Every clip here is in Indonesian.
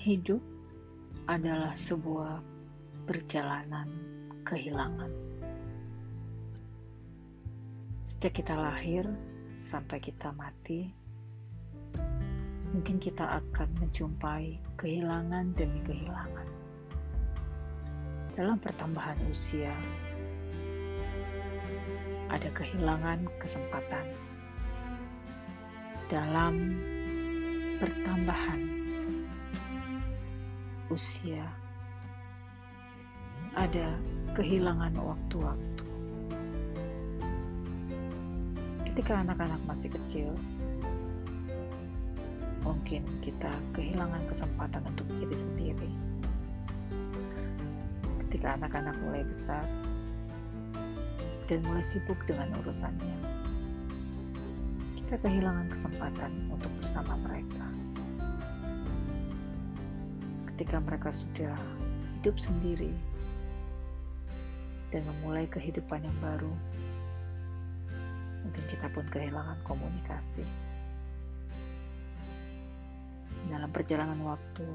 hidup adalah sebuah perjalanan kehilangan. Sejak kita lahir sampai kita mati, mungkin kita akan menjumpai kehilangan demi kehilangan. Dalam pertambahan usia, ada kehilangan kesempatan. Dalam pertambahan usia, ada kehilangan waktu-waktu. Ketika anak-anak masih kecil, mungkin kita kehilangan kesempatan untuk diri sendiri. Ketika anak-anak mulai besar dan mulai sibuk dengan urusannya, kita kehilangan kesempatan untuk bersama mereka ketika mereka sudah hidup sendiri dan memulai kehidupan yang baru, mungkin kita pun kehilangan komunikasi. Dalam perjalanan waktu,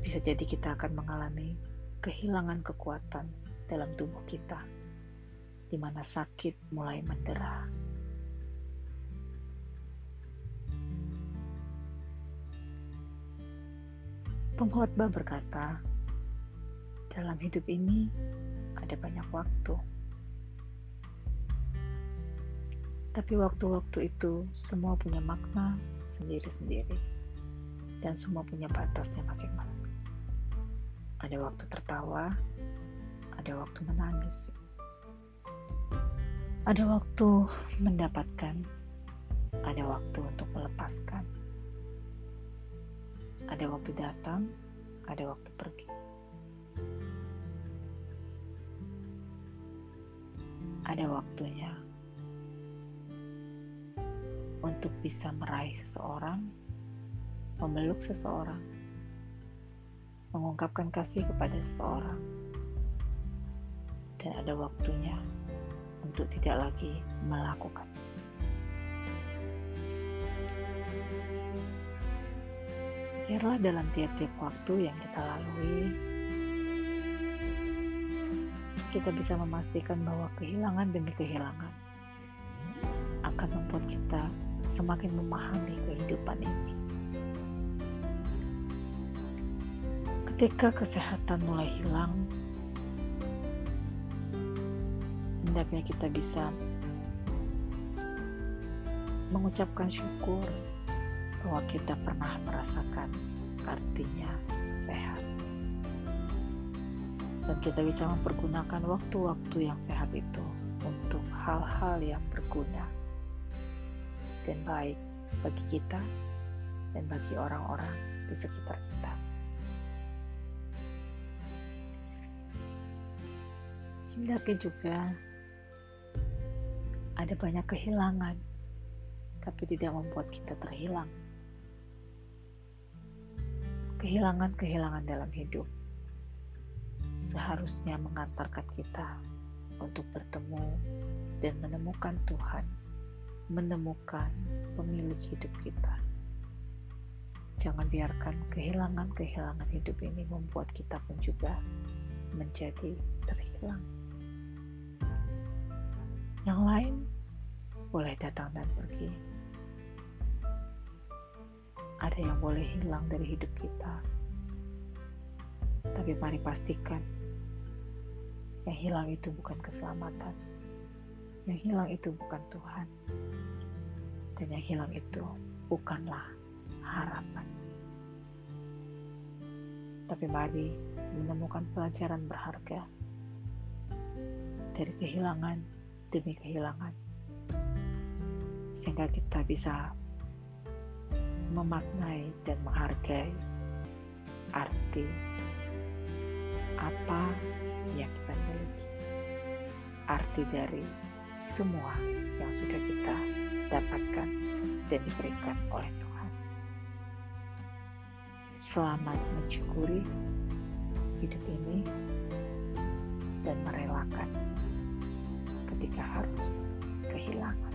bisa jadi kita akan mengalami kehilangan kekuatan dalam tubuh kita, di mana sakit mulai mendera. Pengkhotbah berkata, dalam hidup ini ada banyak waktu. Tapi waktu-waktu itu semua punya makna sendiri-sendiri dan semua punya batasnya masing-masing. Ada waktu tertawa, ada waktu menangis. Ada waktu mendapatkan, ada waktu untuk melepaskan ada waktu datang, ada waktu pergi. Ada waktunya untuk bisa meraih seseorang, memeluk seseorang, mengungkapkan kasih kepada seseorang, dan ada waktunya untuk tidak lagi melakukan. Biarlah dalam tiap-tiap waktu yang kita lalui, kita bisa memastikan bahwa kehilangan demi kehilangan akan membuat kita semakin memahami kehidupan ini. Ketika kesehatan mulai hilang, hendaknya kita bisa mengucapkan syukur bahwa kita pernah merasakan artinya sehat. Dan kita bisa mempergunakan waktu-waktu yang sehat itu untuk hal-hal yang berguna dan baik bagi kita dan bagi orang-orang di sekitar kita. Hendaknya juga ada banyak kehilangan, tapi tidak membuat kita terhilang kehilangan-kehilangan dalam hidup seharusnya mengantarkan kita untuk bertemu dan menemukan Tuhan, menemukan pemilik hidup kita. Jangan biarkan kehilangan-kehilangan hidup ini membuat kita pun juga menjadi terhilang. Yang lain boleh datang dan pergi ada yang boleh hilang dari hidup kita. Tapi mari pastikan yang hilang itu bukan keselamatan. Yang hilang itu bukan Tuhan. Dan yang hilang itu bukanlah harapan. Tapi mari menemukan pelajaran berharga dari kehilangan demi kehilangan. Sehingga kita bisa memaknai dan menghargai arti apa yang kita miliki, arti dari semua yang sudah kita dapatkan dan diberikan oleh Tuhan. Selamat mencukuri hidup ini dan merelakan ketika harus kehilangan.